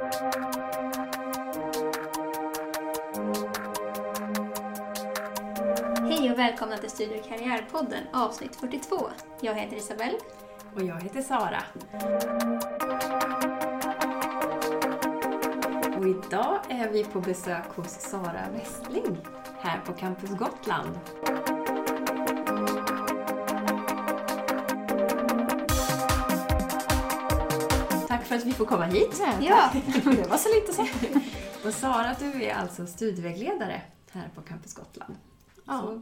Hej och välkomna till Studio karriärpodden avsnitt 42. Jag heter Isabelle. Och jag heter Sara. Och idag är vi på besök hos Sara Westling här på Campus Gotland. För att vi får komma hit. Ja, Det var så lite så. Och Sara, du är alltså studievägledare här på Campus Gotland. Ja. Så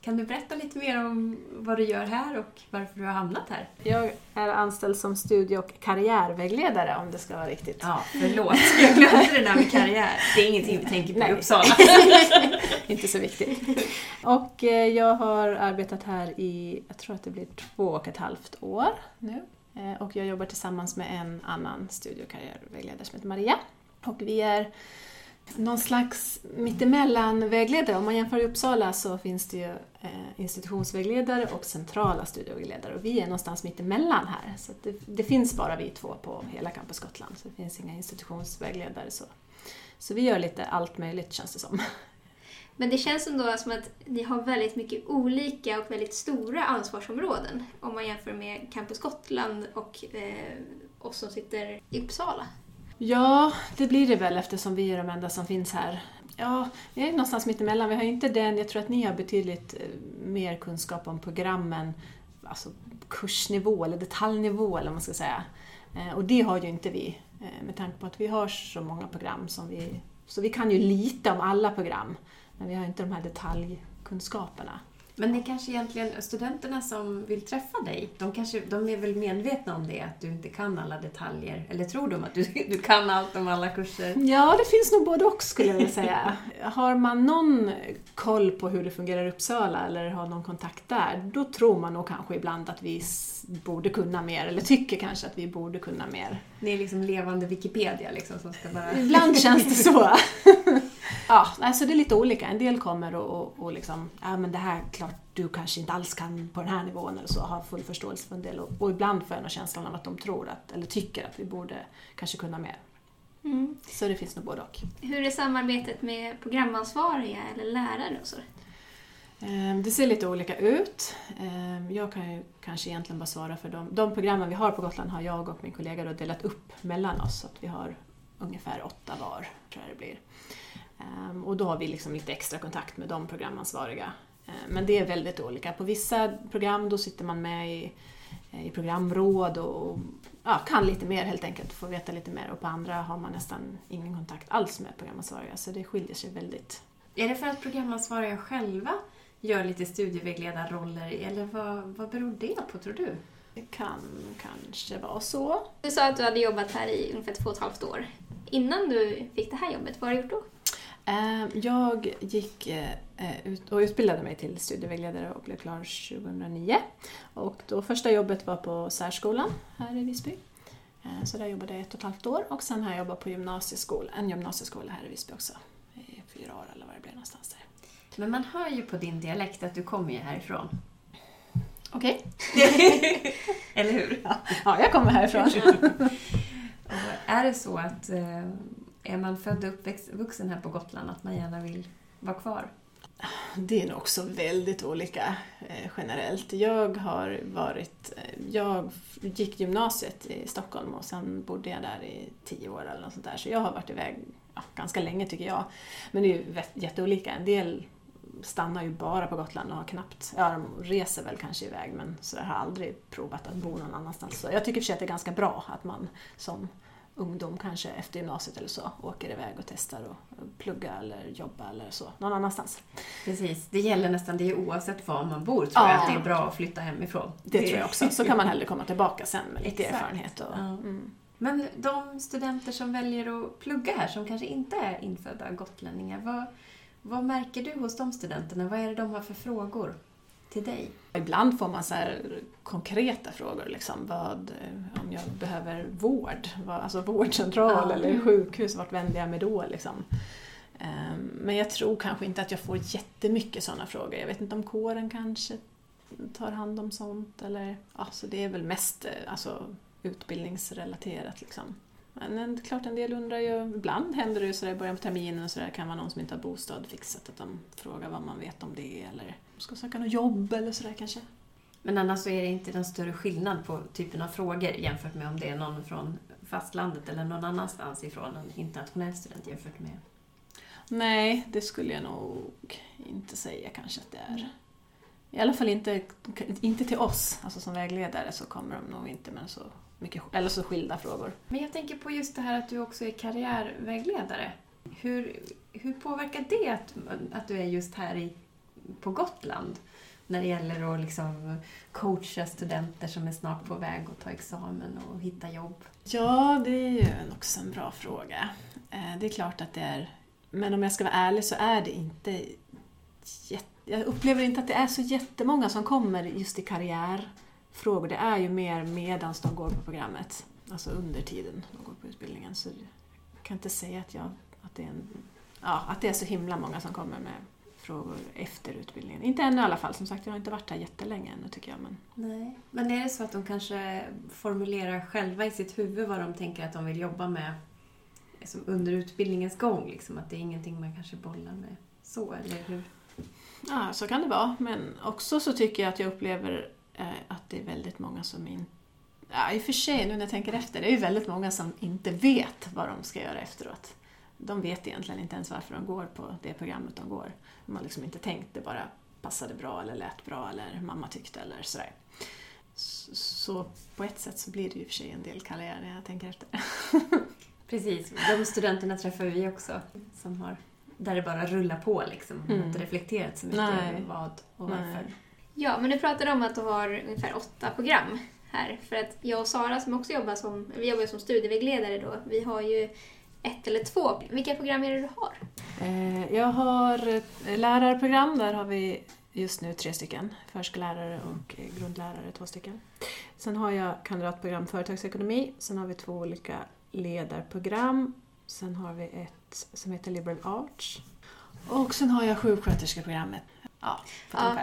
kan du berätta lite mer om vad du gör här och varför du har hamnat här? Jag är anställd som studie och karriärvägledare om det ska vara riktigt. Ja, förlåt. Jag glömde det där med karriär. Det är ingenting vi tänker på i Nej. Uppsala. Inte så viktigt. Och eh, jag har arbetat här i, jag tror att det blir två och ett halvt år nu. Eh, och jag jobbar tillsammans med en annan studie och karriärvägledare som heter Maria. Och vi är någon slags mittemellan-vägledare. Om man jämför i Uppsala så finns det ju eh, institutionsvägledare och centrala studievägledare och vi är någonstans mittemellan här. Så det, det finns bara vi två på hela Campus Gotland, så det finns inga institutionsvägledare. Så, så vi gör lite allt möjligt känns det som men det känns ändå som att ni har väldigt mycket olika och väldigt stora ansvarsområden om man jämför med Campus Gotland och eh, oss som sitter i Uppsala. Ja, det blir det väl eftersom vi är de enda som finns här. Ja, vi är någonstans mittemellan. Vi har ju inte den, jag tror att ni har betydligt eh, mer kunskap om programmen, alltså kursnivå eller detaljnivå eller vad man ska säga. Eh, och det har ju inte vi eh, med tanke på att vi har så många program som vi... Så vi kan ju lite om alla program, men vi har inte de här detaljkunskaperna. Men det är kanske egentligen studenterna som vill träffa dig. De, kanske, de är väl medvetna om det, att du inte kan alla detaljer. Eller tror de att du, du kan allt om alla kurser? Ja, det finns nog både och skulle jag vilja säga. Har man någon koll på hur det fungerar i Uppsala eller har någon kontakt där, då tror man nog kanske ibland att vi borde kunna mer, eller tycker kanske att vi borde kunna mer. Det är liksom levande Wikipedia liksom som ska bara... Ibland känns det så. ja, alltså det är lite olika. En del kommer och, och, och liksom, ja men det här klart du kanske inte alls kan på den här nivån eller så, har full förståelse för en del. Och, och ibland får jag nog känslan av att de tror att, eller tycker att vi borde kanske kunna mer. Så det finns nog både och. Hur är samarbetet med programansvariga eller lärare och så? Ehm, Det ser lite olika ut. Ehm, Jag kan ju kanske egentligen bara svara för dem. De programmen vi har på Gotland har jag och min kollega delat upp mellan oss. Så att vi har ungefär åtta var, tror jag det blir. Ehm, Och då har vi liksom lite extra kontakt med de programansvariga. Ehm, Men det är väldigt olika. På vissa program då sitter man med i, i programråd och ja, kan lite mer helt enkelt, får veta lite mer. Och på andra har man nästan ingen kontakt alls med programansvariga. Så det skiljer sig väldigt Är det för att programansvariga själva gör lite studievägledarroller eller vad, vad beror det på tror du? Det kan kanske vara så. Du sa att du hade jobbat här i ungefär två och ett halvt år. Innan du fick det här jobbet, vad har du gjort då? Eh, Jag gick eh, ut och utbildade mig till studievägledare och blev klar 2009. Och då första jobbet var på särskolan här i Visby. Eh, Så där jobbade jag ett och ett halvt år och sen har jag jobbat på gymnasieskola, en gymnasieskola här i Visby också. I fyra år eller vad det blir någonstans där. Men man hör ju på din dialekt att du kommer ju härifrån. Okej. Eller hur? Ja, jag kommer härifrån. Är det så att eh, är man född och uppvuxen här på Gotland att man gärna vill vara kvar? Det är nog också väldigt olika eh, generellt. Jag har varit... Eh, jag gick gymnasiet i Stockholm och sen bodde jag där i tio år eller något sånt där. Så jag har varit iväg ja, ganska länge tycker jag. Men det är ju jätteolika. En del stannar ju bara på Gotland och har knappt... Ja, de reser väl kanske iväg men så jag har aldrig provat att bo någon annanstans. Så jag tycker i och för sig att det är ganska bra att man som ungdom kanske efter gymnasiet eller så åker iväg och testar och plugga eller jobba eller så någon annanstans. Precis, det gäller nästan det var man bor tror jag, Ja. att det är bra att flytta hemifrån. Det tror jag också. Så kan man hellre komma tillbaka sen med lite Exakt. erfarenhet. Och, Ja. mm. Men de studenter som väljer att plugga här, som kanske inte är infödda gotlänningar, vad, vad märker du hos de studenterna? Vad är det de har för frågor till dig? Ibland får man så här konkreta frågor, liksom, vad, eh, om jag behöver vård, vad, alltså vårdcentral Ja. eller sjukhus, vart vänder jag mig då? Liksom. Ehm, Men jag tror kanske inte att jag får jättemycket sådana frågor. Jag vet inte om kåren kanske tar hand om sånt eller, ja, så det är väl mest eh, alltså, utbildningsrelaterat. Liksom. Men en- klart en del undrar ju, ibland händer det ju sådär i början på terminen och sådär kan vara någon som inte har bostad fixat att de frågar vad man vet om det eller ska söka något jobb eller sådär kanske. Men annars så är det inte någon större skillnad på typen av frågor jämfört med om det är någon från fastlandet eller någon annanstans ifrån, en internationell student jämfört med... Nej, det skulle jag nog inte säga kanske att det är. I alla fall inte, inte till oss, alltså som vägledare så kommer de nog inte med så mycket, eller så skilda frågor. Men jag tänker på just det här att du också är karriärvägledare. Hur, hur påverkar det att, att du är just här i, på Gotland? När det gäller att liksom coacha studenter som är snart på väg att ta examen och hitta jobb. Ja, det är ju också en bra fråga. Eh, det är klart att det är, men om jag ska vara ärlig så är det inte jätte, jag upplever inte att det är så jättemånga som kommer just i karriärfrågor. Det är ju mer medans de går på programmet, alltså under tiden de går på utbildningen. Så jag kan inte säga att, jag, att, det är en, ja, att det är så himla många som kommer med frågor efter utbildningen. Inte ännu i alla fall, som sagt jag har inte varit här jättelänge ännu tycker jag. Men... Nej. Men är det så att de kanske formulerar själva i sitt huvud vad de tänker att de vill jobba med liksom under utbildningens gång? Liksom, att det är ingenting man kanske bollar med så, eller hur? Ja, så kan det vara. Men också så tycker jag att jag upplever eh, att det är väldigt många som inte... Ja, i och för sig, nu när jag tänker efter, det är ju väldigt många som inte vet vad de ska göra efteråt. De vet egentligen inte ens varför de går på det programmet de går. De har liksom inte tänkt, det bara passade bra eller lät bra eller mamma tyckte eller sådär. Så, så på ett sätt så blir det ju för sig en del karriär när jag tänker efter. Precis, de studenterna träffar vi också. Som har, där det bara rullar på liksom. Mm. Inte reflekterat så mycket Nej. över vad och varför. Nej. Ja, men du pratade om att du har ungefär åtta program här. För att jag och Sara som också jobbar som, vi jobbar som studievägledare då, vi har ju ett eller två. Vilka program är det du har? Eh, Jag har lärarprogram, där har vi just nu tre stycken. Förskollärare och grundlärare två stycken. Sen har jag kandidatprogram företagsekonomi, sen har vi två olika ledarprogram. Sen har vi ett som heter Liberal Arts. Och sen har jag sjuksköterskeprogrammet. Ja, för Ja.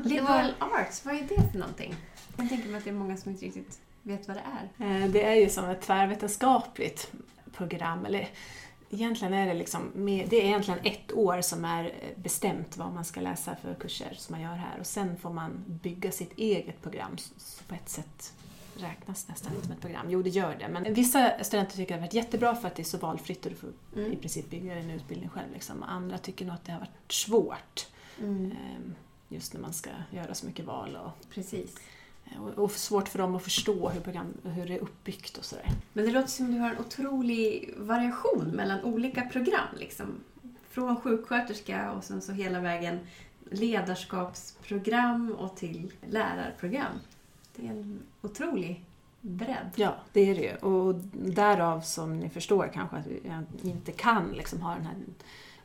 Liberal arts, vad är det för någonting? Jag tänker mig att det är många som inte riktigt vet vad det är. Eh, Det är ju som ett tvärvetenskapligt program. Eller egentligen är det liksom, det är egentligen ett år som är eh, bestämt vad man ska läsa för kurser som man gör här. Och sen får man bygga sitt eget program. Så på ett sätt räknas nästan inte som ett program. Jo, det gör det. Men vissa studenter tycker att det har varit jättebra för att det är så valfritt och du får Mm. i princip bygga din utbildning själv. Liksom. Andra tycker nog att det har varit svårt. Mm. eh, Just när man ska göra så mycket val och, Precis. Och, svårt för dem att förstå hur, program, hur det är uppbyggt och sådär. Men det låter som du har en otrolig variation mellan olika program. Liksom. Från sjuksköterska och sen så hela vägen ledarskapsprogram och till lärarprogram. Det är en otrolig bredd. Ja, det är det ju. Och därav som ni förstår kanske att jag inte kan liksom ha den här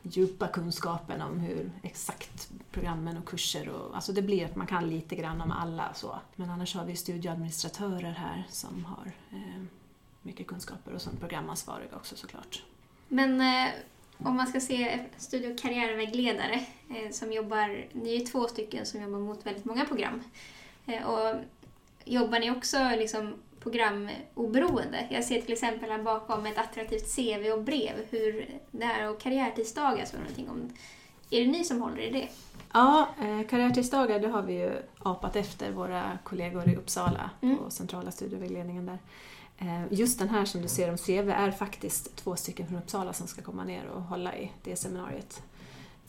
djupa kunskapen om hur exakt programmen och kurser och... Alltså det blir att man kan lite grann om alla så. Men annars har vi studieadministratörer här som har eh, mycket kunskaper och som programansvariga också såklart. Men eh, om man ska se studie och karriärvägledare eh, som jobbar, ni är ju två stycken som jobbar mot väldigt många program. Eh, och jobbar ni också liksom programoberoende? Jag ser till exempel här bakom ett attraktivt CV och brev hur det här och karriärtisdagar så det någonting om. Är det ni som håller i det? Ja, eh, karriärtidsdagar det har vi ju apat efter våra kollegor i Uppsala Mm. på centrala studievägledningen där. Eh, Just den här som du ser om CV är faktiskt två stycken från Uppsala som ska komma ner och hålla i det seminariet.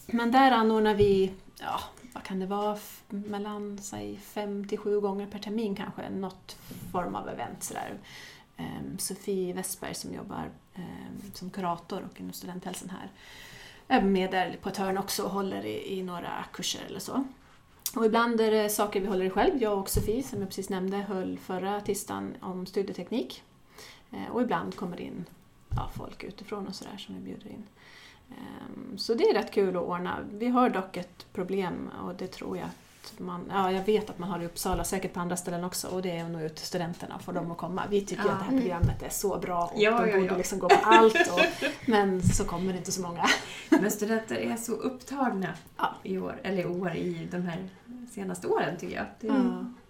Men där anordnar vi, ja, vad kan det vara, mellan säg, fem till sju gånger per termin kanske, något form av event sådär. Ehm, Sofie Westberg som jobbar ehm, som kurator och inom studenthälsan här är med där på ett hörn också och håller i, i några kurser eller så. Och ibland är det saker vi håller i själv. Jag och Sofie, som jag precis nämnde, höll förra tisdagen om studieteknik. Eh, och ibland kommer det in ja, folk utifrån och sådär som vi bjuder in. Ehm, så det är rätt kul att ordna. Vi har dock ett problem och det tror jag att man, ja jag vet att man har det i Uppsala, säkert på andra ställen också, och det är att nå ut till studenterna och få dem att komma. Vi tycker Ja. att det här programmet är så bra och Ja, de borde ja. liksom gå på allt. Och, men så kommer det inte så många. Men studenter är så upptagna i år, eller i år, i de här senaste åren tycker jag. Det.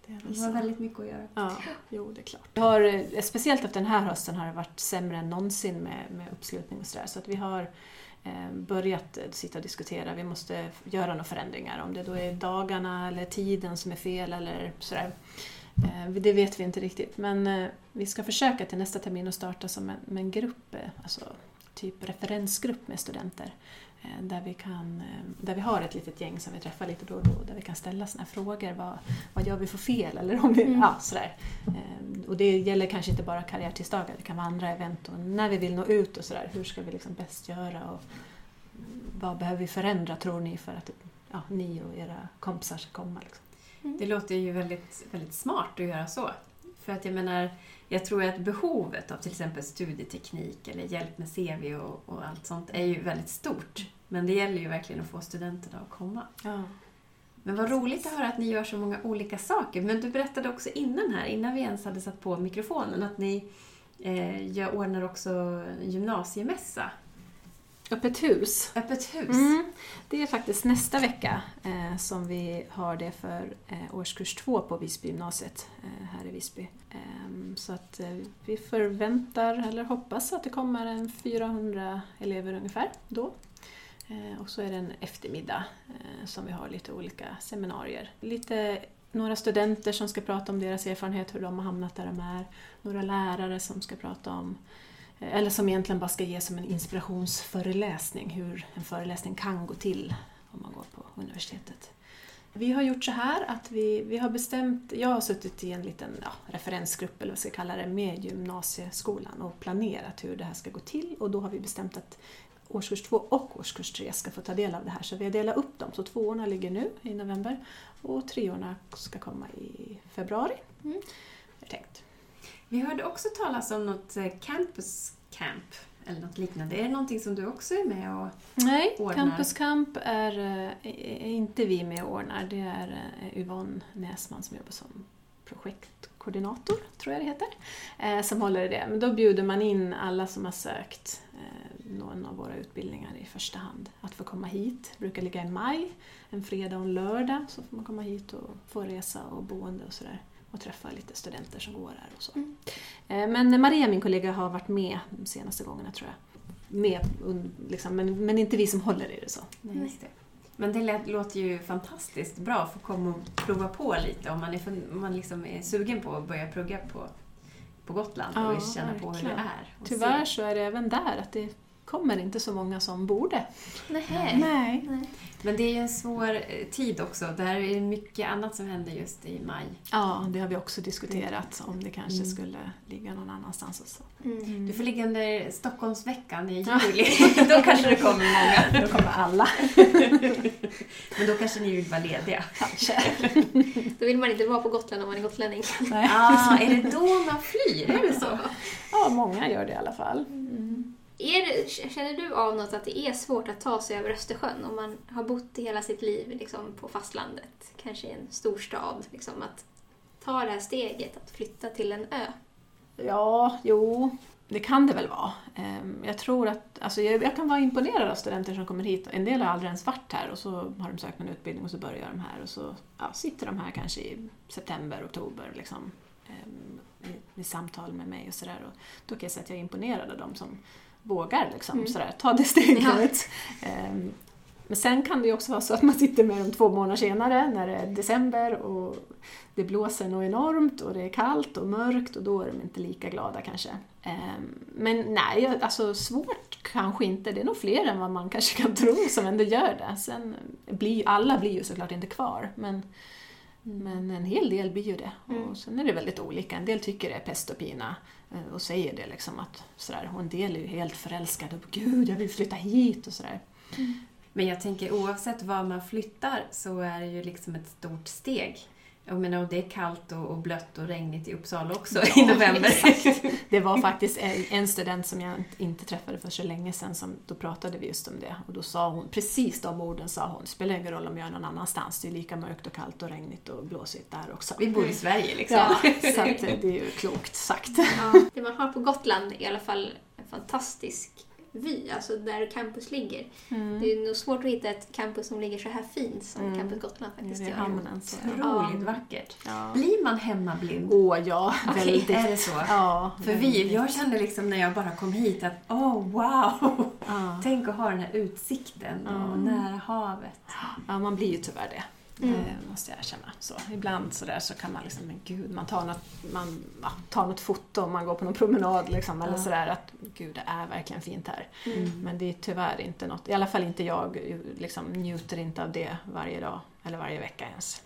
Det Det har väldigt mycket att göra. Ja, jo det är klart. Vi har, eh, speciellt efter den här hösten har det varit sämre än någonsin med, med uppslutning och sådär. Så att vi har Eh, börjat sitta och diskutera. Vi måste göra några förändringar. Om det då är dagarna eller tiden som är fel eller sådär. Eh, det vet vi inte riktigt. Men eh, vi ska försöka till nästa termin att starta som en, grupp, alltså typ referensgrupp med studenter. Eh, Där vi, kan, eh, där vi har ett litet gäng som vi träffar lite då och då. Där vi kan ställa såna här frågor. Vad, vad gör vi för fel? Eller om vi, Mm. ja, sådär. Eh, Och det gäller kanske inte bara karriärtisdagar, det kan vara andra event. Och när vi vill nå ut och sådär, hur ska vi liksom bäst göra? Och vad behöver vi förändra tror ni för att ja, ni och era kompisar ska komma? Liksom? Det låter ju väldigt, väldigt smart att göra så. För att jag menar, jag tror att behovet av till exempel studieteknik eller hjälp med CV och, och allt sånt är ju väldigt stort. Men det gäller ju verkligen att få studenterna att komma. Ja. Men vad roligt att höra att ni gör så många olika saker. Men du berättade också innan här, innan vi ens hade satt på mikrofonen, att ni eh, jag ordnar också gymnasiemässa. Öppet hus. Öppet hus. Mm, det är faktiskt nästa vecka eh, som vi har det för eh, årskurs två på Visbygymnasiet eh, här i Visby. Ehm, så att eh, vi förväntar, eller hoppas, att det kommer en 400 elever ungefär då. Eh, och så är det en eftermiddag eh, som vi har lite olika seminarier. Lite några studenter som ska prata om deras erfarenhet, hur de har hamnat där de är. Några lärare som ska prata om eller som egentligen bara ska ge som en inspirationsföreläsning, hur en föreläsning kan gå till om man går på universitetet. Vi har gjort så här att vi, vi har bestämt, jag har suttit i en liten ja, referensgrupp eller vad jag ska kalla det, med gymnasieskolan och planerat hur det här ska gå till och då har vi bestämt att årskurs två och årskurs tre ska få ta del av det här. Så vi har delat upp dem, så tvåorna ligger nu i november och treorna ska komma i februari. Mm. Är tänkt. Vi hörde också talas om något eh, campus camp eller något liknande. Är det någonting som du också är med och... Nej, ordnar. Campus Camp är, eh, är inte vi med och ordnar. Det är eh, Yvonne Näsman som jobbar som projektkoordinator, tror jag det heter, som håller i det. Men då bjuder man in alla som har sökt någon av våra utbildningar i första hand att få komma hit. Det brukar ligga i maj, en fredag och en lördag, så får man komma hit och få resa och boende och sådär och träffa lite studenter som går här och så. Mm. Eh, Men Maria, min kollega, har varit med de senaste gångerna tror jag. Med, liksom, men, men inte vi som håller i det så. Nej, just det. Men det låter ju fantastiskt bra att få komma och prova på lite om man är, för, om man liksom är sugen på att börja plugga på, på Gotland och Ja, känna på hur det är. Tyvärr se. så är det även där att det kommer inte så många som borde. Nej. Nej. Nej. Men det är ju en svår eh, tid också. Där är mycket annat som händer just i maj. Ja, det har vi också diskuterat om det kanske Mm. skulle ligga någon annanstans och så. Mm. Du får ligga under Stockholmsveckan i Ja. juli. då kanske det kommer många. Då kommer alla. Men då kanske ni vill vara lediga. Kanske. Då vill man inte vara på Gotland om man är gotlänning. Nej. Ah, är det då man flyr? Är det så? Ja, många gör det i alla fall. Är känner du av något att det är svårt att ta sig över Östersjön om man har bott hela sitt liv liksom, på fastlandet, kanske i en storstad, liksom, att ta det här steget att flytta till en ö? Ja, jo, det kan det väl vara. Ehm, jag tror att, alltså jag, jag kan vara imponerad av studenter som kommer hit. En del har aldrig ens varit här och så har de sökt en utbildning och så börjar de här och så ja, sitter de här kanske i september, oktober liksom, ehm, i, i samtal med mig och sådär. Då kan jag säga att jag är imponerad av de som vågar liksom, Mm. sådär, ta det steget. Ehm, Men sen kan det ju också vara så att man sitter med dem två månader senare när det är december och det blåser nog enormt och det är kallt och mörkt och då är de inte lika glada kanske. Ehm, Men nej, alltså svårt kanske inte. Det är nog fler än vad man kanske kan tro som ändå gör det. Sen blir, alla blir ju såklart inte kvar, men, men en hel del blir ju det. Mm. Och sen är det väldigt olika. En del tycker det är pest och pina och säger det liksom att sådär. Och en del är ju helt förälskade och gud, jag vill flytta hit och sådär. Men jag tänker oavsett var man flyttar så är det ju liksom ett stort steg. Jag menar, och det är kallt och, och blött och regnigt i Uppsala också Ja, i november. exakt. Det var faktiskt en, en student som jag inte träffade för så länge sedan, som, då pratade vi just om det. Och då sa hon, precis de orden sa hon, spelar ingen roll om jag är någon annanstans, det är lika mörkt och kallt och regnigt och blåsigt där också. Vi bor i Sverige liksom. Ja, så att det är ju klokt sagt. Ja. Det man har på Gotland är i alla fall en fantastisk vy, alltså där campus ligger. Mm. Det är nog svårt att hitta ett campus som ligger så här fint som Mm. Campus Gotland faktiskt Det är gör. hamnen. Så. Otroligt Ja. vackert. Ja. Blir man hemmablind? Åh ja, Okej, väldigt. är det så? Ja, För vi, jag kände liksom när jag bara kom hit att åh wow! ja. Tänk att ha den här utsikten och Mm. nära havet. ja, man blir ju tyvärr det. Mm. Eh, måste jag erkänna. Så, ibland så, där så kan man liksom, men gud, man tar något, man, ja, tar något foto man går på någon promenad liksom, eller Ja. sådär att gud, det är verkligen fint här. Mm. Men det är tyvärr inte något, i alla fall inte jag, liksom, njuter inte av det varje dag eller varje vecka ens.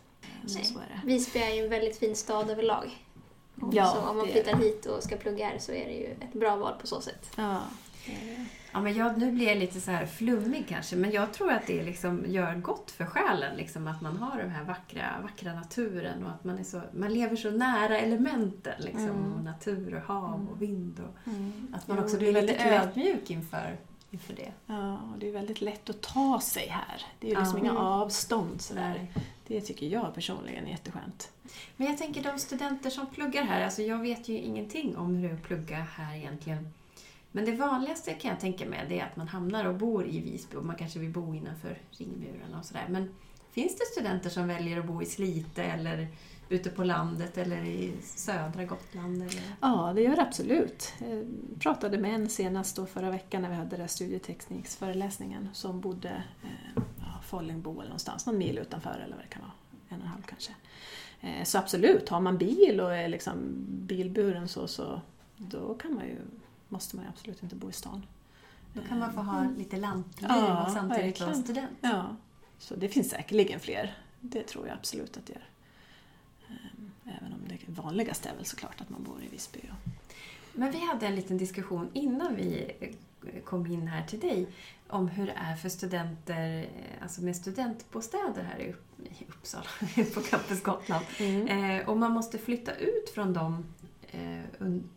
Så, så är. Visby är ju en väldigt fin stad överlag. Ja, så om man flyttar hit och ska plugga här så är det ju ett bra val på så sätt. Ja, det är det. Ja, men jag, nu blir jag lite så här flummig kanske, men jag tror att det liksom gör gott för själen. Liksom, att man har den här vackra, vackra naturen och att man, är så, man lever så nära elementen. Liksom, Mm. och natur och hav och vind. Och, Mm. att man Jo, också blir lite ödmjuk inför, inför det. Ja, och det är väldigt lätt att ta sig här. Det är ju liksom Ja. inga Mm. avstånd sådär. Det tycker jag personligen är jätteskönt. Men jag tänker de studenter som pluggar här, alltså jag vet ju ingenting om hur det är att plugga här egentligen. Men det vanligaste kan jag tänka mig det är att man hamnar och bor i Visby och man kanske vill bo innanför ringmurarna och sådär. Men finns det studenter som väljer att bo i Slite eller ute på landet eller i södra Gotland? Eller? Ja, det gör det absolut. Jag pratade med en senast då förra veckan när vi hade den där studietekniksföreläsningen som bodde eh, Follingbo eller någonstans, någon mil utanför eller vad det kan vara, en och en halv kanske. Eh, så absolut, har man bil och är liksom bilburen så, så då kan man ju, måste man absolut inte bo i stan. Då kan man få ha lite lantliv Ja, och samtidigt vara student. Ja, så det finns säkerligen fler. Det tror jag absolut att det gör. Ehm, Även om det vanligaste är väl såklart att man bor i Visby. Men vi hade en liten diskussion innan vi eh, kom in här till dig om hur det är för studenter eh, alltså med studentbostäder här i Upp- i Uppsala, på Campus Gotland. Eh, och man måste flytta ut från dem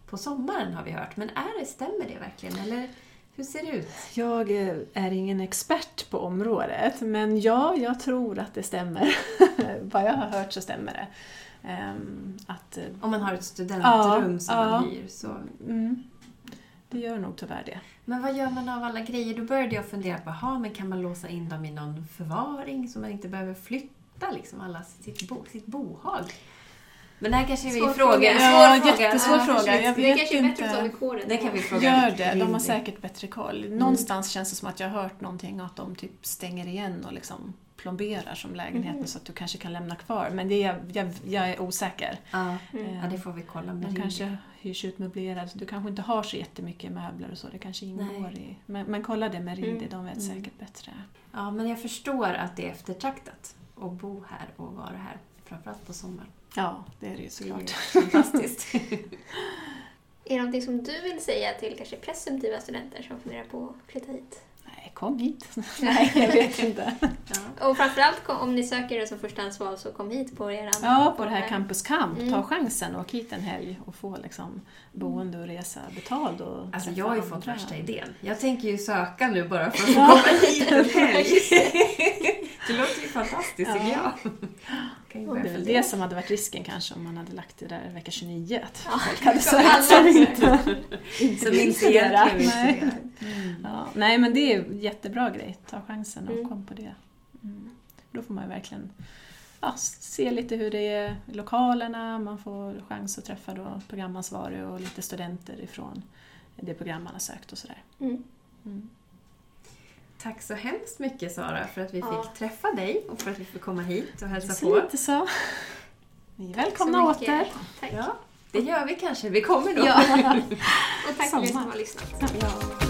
på sommaren har vi hört. Men är det, stämmer det verkligen? Eller hur ser det ut? Jag eh, är ingen expert på området, men ja, jag tror att det stämmer. Vad jag har hört så stämmer det. Ehm, att, eh, Om man har ett studentrum Ja, som ja. man hyr så... mm, det gör nog tyvärr det. Men vad gör man av alla grejer? Då började jag fundera på, aha, men kan man låsa in dem i någon förvaring så man inte behöver flytta liksom alla sitt, bo, sitt bohag? Men det här kanske är Svår vi fråga. fråga. Ja, Svår fråga. jättesvår Ja, fråga. Jag det vet kanske är bättre inte. att ta. Det kan vi fråga. Gör det, de har säkert bättre koll. Någonstans känns det som att jag har hört någonting att de typ stänger igen och liksom plomberar som lägenheten Mhm. så att du kanske kan lämna kvar. Men det är, jag, jag är osäker. Ja, Mm. ja, det får vi kolla med De kanske hyrs ut möblerade, så du kanske inte har så jättemycket möbler och så, det kanske ingår Nej. i... Men, men kolla det med Rindi, Mm. de vet Mm. säkert bättre. Ja, men jag förstår att det är eftertraktat att bo här och vara här. Framförallt på sommaren. Ja, det är det ju Det är såklart. fantastiskt. Är det någonting som du vill säga till kanske presumtiva studenter som funderar på att flytta hit? Nej, kom hit. Nej, jag vet inte. ja. Och framförallt om ni söker det som förstahandsval så kom hit på er Ja, på det här Campus Camp. Ta Mm. chansen och åk hit en helg och få liksom boende och resa betald och Alltså jag har ju fått värsta idén. Jag tänker ju söka nu bara för att få komma hit en helg. Det låter ju fantastiskt tycker Ja. jag. Ju Det är väl det som hade varit risken kanske om man hade lagt det där vecka 29. Att Ja, folk hade så sökt som inte, inte Som inte Nej. Mm. Ja, nej men det är en jättebra grej. Ta chansen och Mm. kom på det. Mm. Då får man ju verkligen ja, se lite hur det är i lokalerna, man får chans att träffa då programansvarig och lite studenter ifrån det program man har sökt och sådär. Mm. Tack så hemskt mycket Sara för att vi Ja. fick träffa dig och för att vi fick komma hit och hälsa på. lite så. Ni är välkomna åter. Tack. Ja, det gör vi kanske. Vi kommer då. Ja. Och tack er som Samma. har lyssnat. Ja.